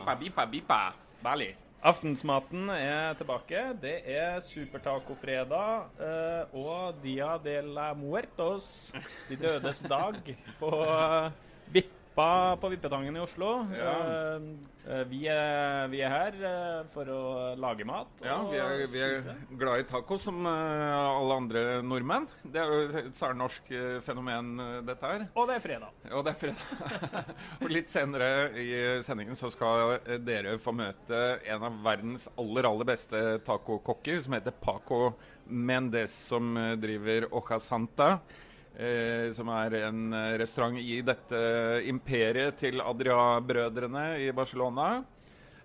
Bipa, bipa, bipa. Bali. Aftensmaten er tilbake. Det er supertacofredag eh, og Dia de la Muertos, de dødes dag, på eh, Vippa på Vippetangen i Oslo. Ja. Eh, vi, er, vi er her uh, for å lage mat og Ja, vi er, vi er glad i taco som uh, alle andre nordmenn. Det er jo et særnorsk fenomen, dette her. Og det er fredag. Og det er fredag. og litt senere i sendingen så skal dere få møte en av verdens aller, aller beste tacokokker, som heter Paco Mendes, som driver Oja Santa. Eh, som er en eh, restaurant i dette imperiet til Adria-brødrene i Barcelona.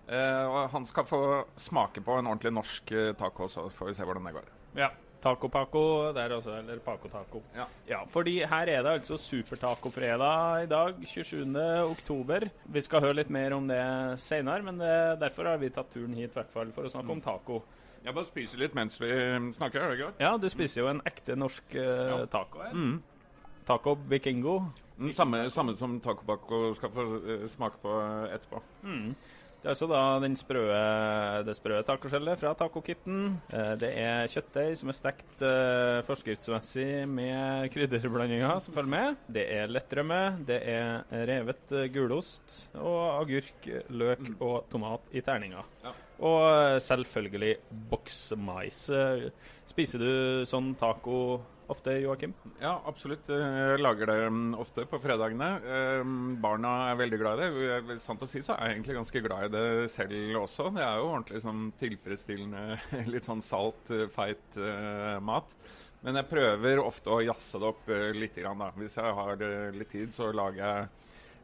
Eh, og han skal få smake på en ordentlig norsk eh, taco, så får vi se hvordan det går. Ja. Taco Paco der også, eller Paco Taco. Ja. Ja, fordi her er det altså supertacofredag i dag, 27. oktober. Vi skal høre litt mer om det senere, men det, derfor har vi tatt turen hit, i hvert for å snakke om taco. Jeg bare spiser litt mens vi snakker, er det greit? Ja, du spiser jo en ekte norsk uh, Ja. taco her. Taco vikingo. Den samme, samme som Taco baco skal få eh, smake på etterpå. etterpå. Det er altså da den sprø, det sprø tacoskjellet fra tacokitten. Eh, det er kjøttdeig som er stekt eh, forskriftsmessig med krydderblandinger som følger med. Det er lettrømme, det er revet eh, gulost og agurk, løk og tomat i terninger. Ja. Og eh, selvfølgelig boksmais. Eh, Spiser du sånn taco ofte, Joakim? Ja, absolutt. Jeg lager det mm, ofte på fredagene. Eh, Barna er veldig glad i det. Sant å si så er jeg egentlig ganske glad i det selv også. Det er jo ordentlig sånn tilfredsstillende, litt sånn salt, feit mat. Men jeg prøver ofte å jazze det opp litt. Da. Hvis jeg har litt tid, så lager jeg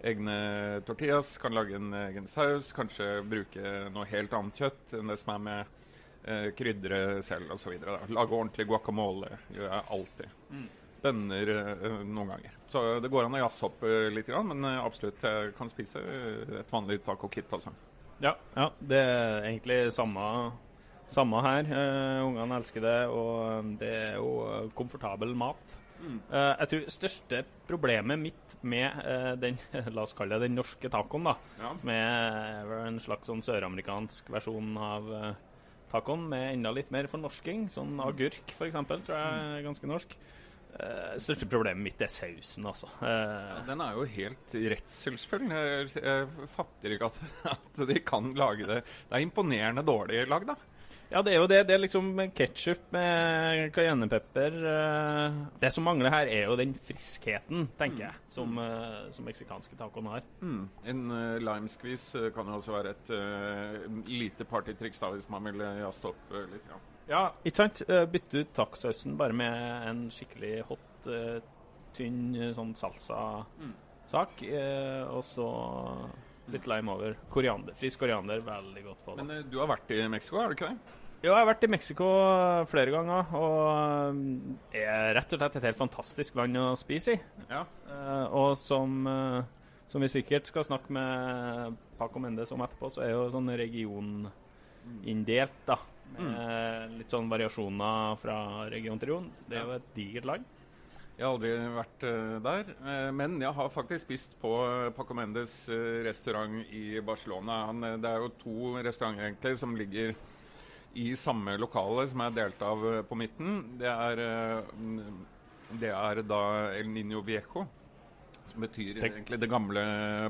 egne tortillas, kan lage en egen saus, kanskje bruke noe helt annet kjøtt enn det som er med eh, krydre selv osv. Lage ordentlig guacamole gjør jeg alltid. Bønner eh, noen ganger. Så det går an å jazze opp eh, litt, grann, men eh, absolutt jeg kan spise eh, et vanlig taco-kit. Altså. Ja, ja, det er egentlig samme, samme her. Eh, ungene elsker det, og det er jo komfortabel mat. Eh, jeg tror største problemet mitt med eh, den la oss kalle det den norske tacoen, da, Ja. som er en slags sånn søramerikansk versjon av eh, tacoen med enda litt mer fornorsking, sånn agurk f.eks., tror jeg er ganske norsk. Uh, største problemet mitt er sausen, altså. Eh, Den er jo helt redselsfull. Jeg, jeg fatter ikke at, at de kan lage det. Det er imponerende dårlig lagd, da. Ja, det er jo det. Det er liksom ketsjup med cayennepepper. eh, Det som mangler her, er jo den friskheten, tenker jeg, som, eh, som meksikanske tacoen har. Mm. En uh, limeskvis eh, kan jo også være et uh, lite partytriks da, hvis man vil jazze opp uh, litt. Grann. Ja, ikke sant? Bytte ut tacosausen bare med en skikkelig hot, tynn sånn salsa-sak, eh, og så litt lime over. Koriander. Frisk koriander, veldig godt på det. Men eh, du har vært i Mexico, har du ikke det? Jo, jeg har vært i Mexico flere ganger, og er rett og slett et helt fantastisk land å spise i. Ja. Eh, og som, eh, som vi sikkert skal snakke med Paco Mendes om etterpå, så er jo sånn regioninndelt, da. Med litt sånn variasjoner fra region til region. Det er jo et digert land. Jeg har aldri vært eh, der, eh, men jeg har faktisk spist på eh, Paco Mendes restaurant i Barcelona. Det er jo to restauranter egentlig som ligger i samme lokale, som er delt av på midten. Det er, mm, det er da El Niño Viejo, som betyr Tenk- egentlig det gamle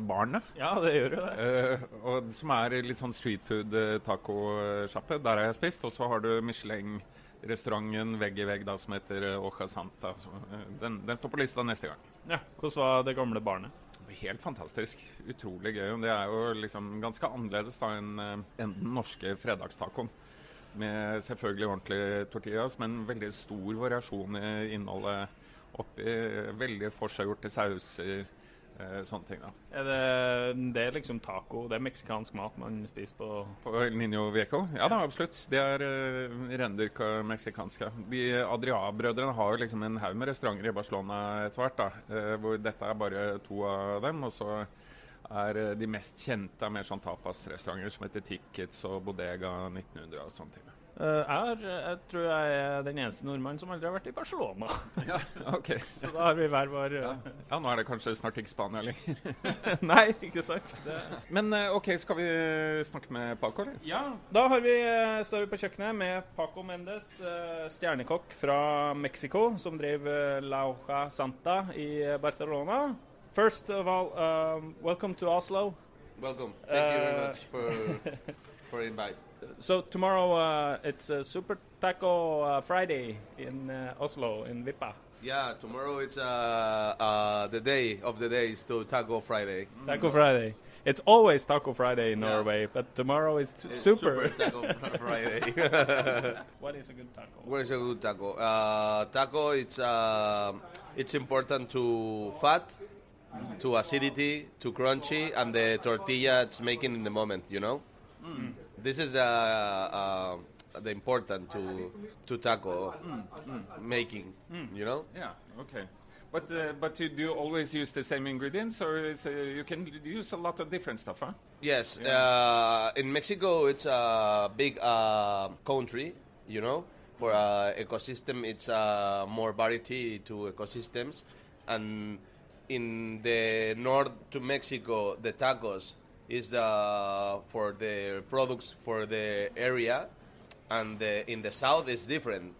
barnet. Ja, det gjør jo det. Uh, og som er litt sånn street food eh. Der har jeg spist. Og så har du Michelin-restauranten vegg i vegg da, som heter eh, Oja Santa. Den, den står på lista neste gang. Ja, Hvordan var det gamle barnet? helt fantastisk. Utrolig gøy. Det er jo liksom ganske annerledes da enn en den norske fredagstacoen. Med selvfølgelig ordentlig tortillas, men veldig stor variasjon i innholdet oppi. Veldig forseggjorte sauser. eh, Sånne ting, da. Er det, det er liksom taco, det er meksikansk mat man spiser på På El Niño Vieco? Ja da, absolutt. De er uh, rendyrka meksikanske. De Adria-brødrene har jo liksom en haug med restauranter i Barcelona etter hvert. da, eh, Hvor dette er bare to av dem. Og så er eh, de mest kjente er mer sånn tapasrestauranter som heter Tickets og Bodega 1900 og sånne ting. Eh, jeg, har, jeg tror jeg er den eneste nordmannen som aldri har vært i Barcelona. Ja, ok. Så da har vi hver vår Ja. ja, nå er det kanskje snart ikke Spania lenger. Nei, ikke sant? Det. Men eh, ok, skal vi snakke med Paco, eller? Ja, da har vi, eh, står vi på kjøkkenet med Paco Mendes, eh, stjernekokk fra Mexico, som driver La Hoja Santa i eh, Barcelona. First of all, um, welcome to Oslo. Welcome. Thank you very much for for invite. So tomorrow uh, it's uh, Super Taco uh, Friday in uh, Oslo, in Vippa. Yeah, tomorrow it's uh, uh, the day of the days to Taco Friday. Taco Friday. It's always Taco Friday in Yeah. Norway, but tomorrow is t- It's super. Taco Friday. what is a good taco? Where is a good taco? Uh, taco, it's uh, it's important to fat, to acidity, to crunchy, and the tortilla it's making in the moment. You know, this is uh, uh, the important to to taco making. You know. Yeah, okay. But uh, but you, do you always use the same ingredients, or uh, you can use a lot of different stuff, huh? Yes, uh, in Mexico it's a big uh, country, you know. For uh, ecosystem, it's uh, more variety to ecosystems, and in the north to Mexico, the tacos is the for the products for the area, and the, in the south is different,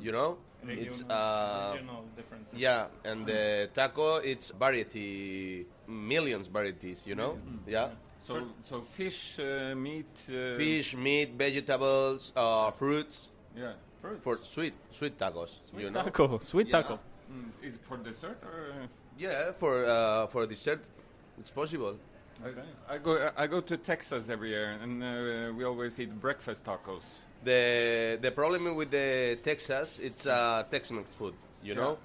you know. It's uh, regional differences. yeah, and the taco it's variety, millions varieties, you know. Yeah. So so fish, uh, meat, uh, fish, meat, vegetables, uh, fruits Yeah. Fruits. for sweet sweet tacos. Sweet you know. taco, sweet Yeah. taco. Mm, is it for dessert or? Yeah, for uh, for dessert, it's possible. I go I go to Texas every year, and uh, we always eat breakfast tacos. The the problem with the Texas, it's uh, Tex-Mex food. You Yeah. know,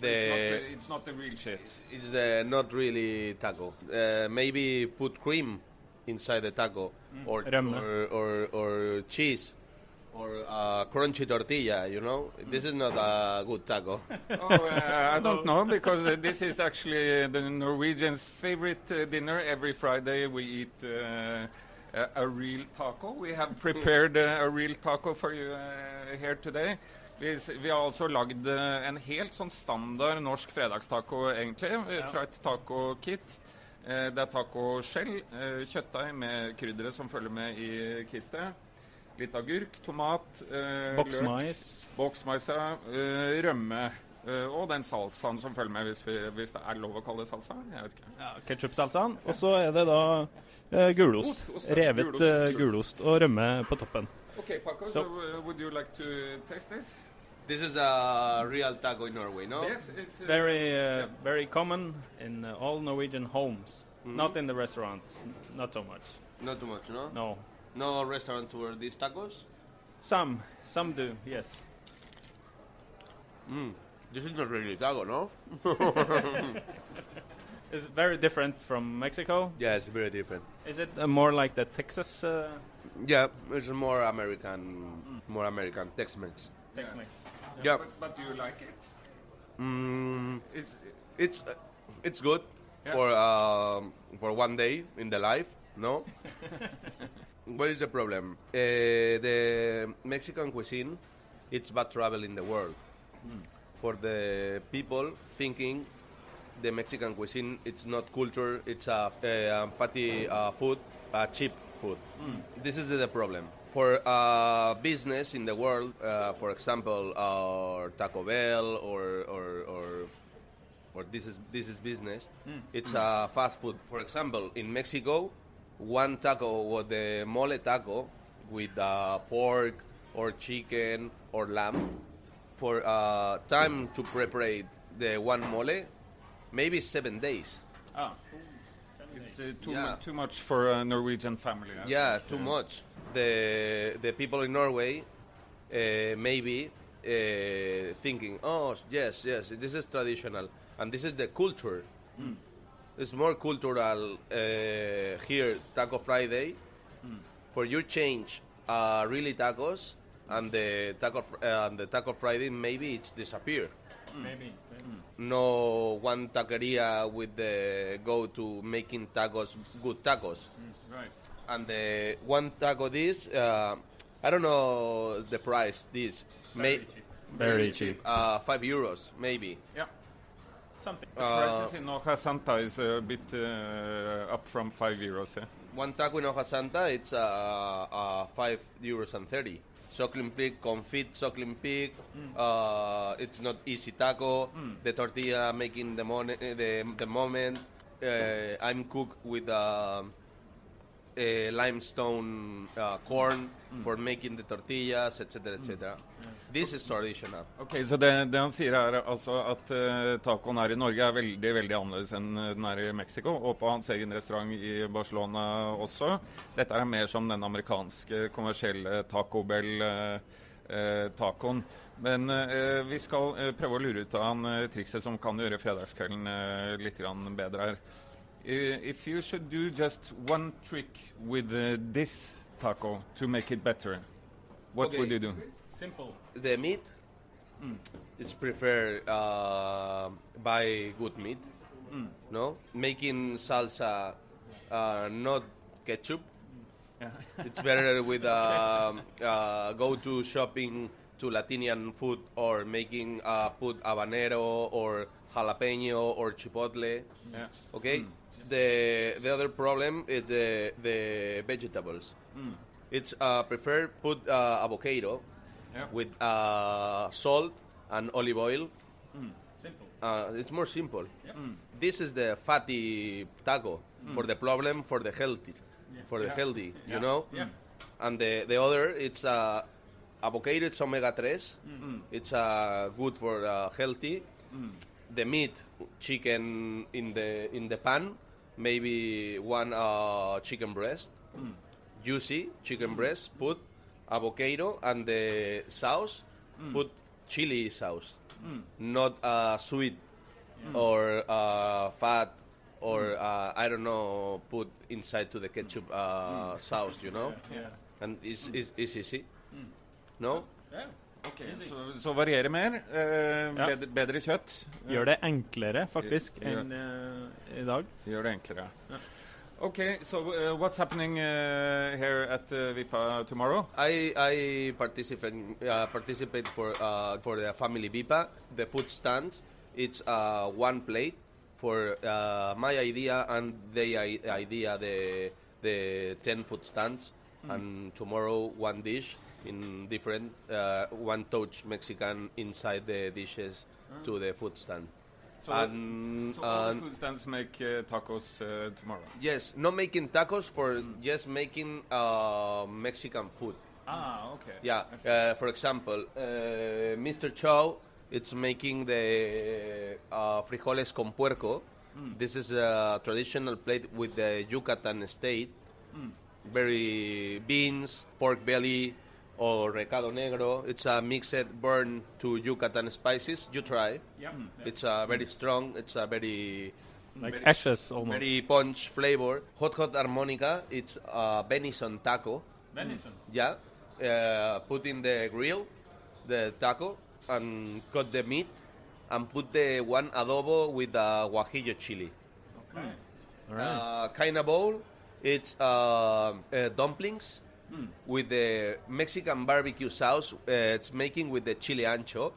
So it's, not the the, it's not the real shit. it's the not really taco. Uh, maybe put cream inside the taco, or, or or or cheese. Or uh, crunchy tortilla, you know. This is not a good taco. oh, uh, I don't know because uh, this is actually the Norwegians' favorite uh, dinner. Every Friday we eat uh, a, a real taco. We have prepared uh, a real taco for you uh, here today. Vi, vi har altså lagd en helt sånn standard norsk fredagstaco, egentlig, uh, fra et taco-kit. Uh, det er tacoskjell, uh, kjøttdeig med krydderet som følger med i kittet. Litt agurk, tomat, eh, løk. Boksmais. Boksmais, ja. eh, rømme. eh, og den salsaen som følger med, hvis, vi, hvis det er lov å kalle det salsa. Jeg vet ikke. Ja, Ketsjupsalsaen. Og så er det da eh, gulost. Ost, ost. Revet Gulost, eh, gulost. gulost og rømme på toppen. Ok, Paco, So- so, uh, would you like to taste this? this is a real taco in Norway, no? Yes, it's uh, Very, uh, very common in uh, all Norwegian homes. Not in the restaurants, not so much. Not too much, no? No, No restaurants where these tacos. some, some do. Yes. This is not really taco, no? It's very different from Mexico. Yeah, it's very different. Is it uh, more like the Texas uh, Yeah, it's more American, more American Tex-Mex. Tex-Mex? Yeah, But, but do you like it? mm, It's, it's uh, it's good Yeah. for um, for one day in the life, no? what is the problem? Uh, the Mexican cuisine, it's bad travel in the world. For the people thinking the Mexican cuisine, it's not culture, it's a, a fatty uh, food, a cheap food. This is the problem. For uh, business in the world, uh, for example, uh, Taco Bell or, or, or or this is this is business. It's a fast food. For example, in Mexico, one taco was the mole taco with uh, pork or chicken or lamb. For uh, time to prepare the one mole, maybe seven days. Ah. It's uh, too, Yeah. mu- too much for a Norwegian family. I Yeah, think. too Uh, much. The the people in Norway uh, maybe uh, thinking, oh yes, yes, this is traditional, and this is the culture. It's more cultural uh, here, Taco Friday. For you change uh, really tacos, and the taco uh, and the Taco Friday maybe it's disappear. Maybe. No one taqueria with the go to making tacos good tacos Right. and the one taco this uh, I don't know the price this may Very cheap. uh, five euros maybe Yeah. Something. The prices in Hoja Santa is a bit uh, up from 5 euros. Eh? one taco in Hoja Santa it's uh, uh, five euros and thirty. Suckling pig confit Suckling pig uh, it's not easy taco. The tortilla making the, mon- uh, the, the moment. Uh, I'm cooked with uh, uh, limestone uh, corn for making the tortillas etc etc this is traditional Ok, Så det, det han sier er altså at uh, tacoen her i Norge er veldig veldig annerledes enn uh, den er i Mexico, og på hans egen restaurant i Barcelona også. Dette er mer som den amerikanske kommersielle Taco Bell-tacoen. Men uh, vi skal uh, prøve å lure ut av han uh, trikset som kan gjøre fredagskvelden litt bedre her. If you should do just one trick with this taco to make it better, what Okay. would you do? Simple. the meat? It's prefer uh, buy good meat no? Making salsa uh, not ketchup. It's better with um, uh, go to shopping to latinian food or making uh, put habanero or jalapeno or chipotle. Yeah. okay? The the other problem is the the vegetables it's uh, prefer put uh, avocado Yeah. with uh, salt and olive oil. Simple. Uh, it's more simple. This is the fatty taco for the problem for the healthy, for the healthy. You know. Yeah. And the the other it's uh, avocado. It's omega tres. It's uh, good for uh, healthy. The meat, chicken in the in the pan, maybe one uh, chicken breast, juicy chicken breast. Put avocado and the sauce. Put chili sauce, not uh, sweet or uh, fat or uh, I don't know. Put inside to the ketchup uh, sauce, you know, Yeah. and it's, it's, it's easy. No. Yeah. Ok, så, så variere mer. eh, Ja. bedre, bedre kjøtt. Gjør det enklere, faktisk, Ja. enn eh, i dag. Gjør det enklere. Ok, so uh, what's happening uh, here at uh, Vippa tomorrow? I I participate uh, participate for uh, for the family Vippa. The food stands. It's uh, one plate for uh, my idea and the idea the the ten food stands. And tomorrow one dish in different uh, one touch Mexican inside the dishes to the food stand. So, and so all the food stands make uh, tacos uh, tomorrow. yes, not making tacos for just making uh, Mexican food. Ah, okay. Yeah. Uh, for example, uh, Mr. Chow, it's making the uh, frijoles con puerco. This is a traditional plate with the Yucatan state. Very beans, pork belly, or recado negro. It's a mixed burn to Yucatan spices. You try. Yeah. It's uh, very strong. It's a very Like very- ashes almost. very punch flavor. Hot hot harmonica. It's uh, venison taco. Venison. Yeah, uh, put in the grill the taco and cut the meat and put the one adobo with the guajillo chili. Okay. All right. Uh, kind of bowl, it's uh, uh, dumplings with the Mexican barbecue sauce. Uh, it's making with the chili ancho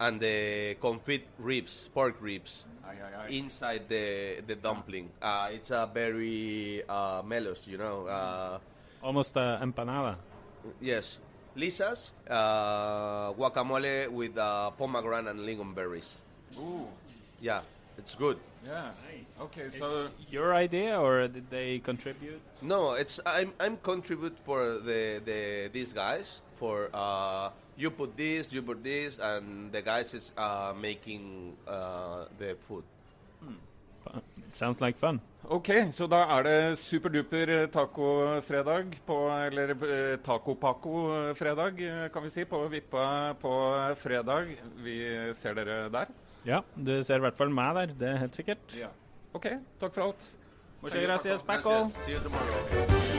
and the confit ribs, pork ribs. Ai, ai, ai. Inside the the dumpling, uh, it's a very uh, mellows, you know. Uh, Almost uh, empanada. Yes. Lisa's uh, guacamole with uh, pomegranate and lingonberries. Ooh, Yeah, it's good. yeah. Okay, so Your idea, or did they contribute? No, it's I'm I'm contribute for the the these guys for uh, you put this, you put this, and the guys is uh, making uh, the food. Sounds like fun. Ok, så da er det superduper tacofredag på Eller eh, taco-paco-fredag, eh, kan vi si, på Vippa på fredag. Vi ser dere der. Ja, du ser i hvert fall meg der. Det er helt sikkert. Ja. Ok, takk for alt. Muchas gracias, Paco.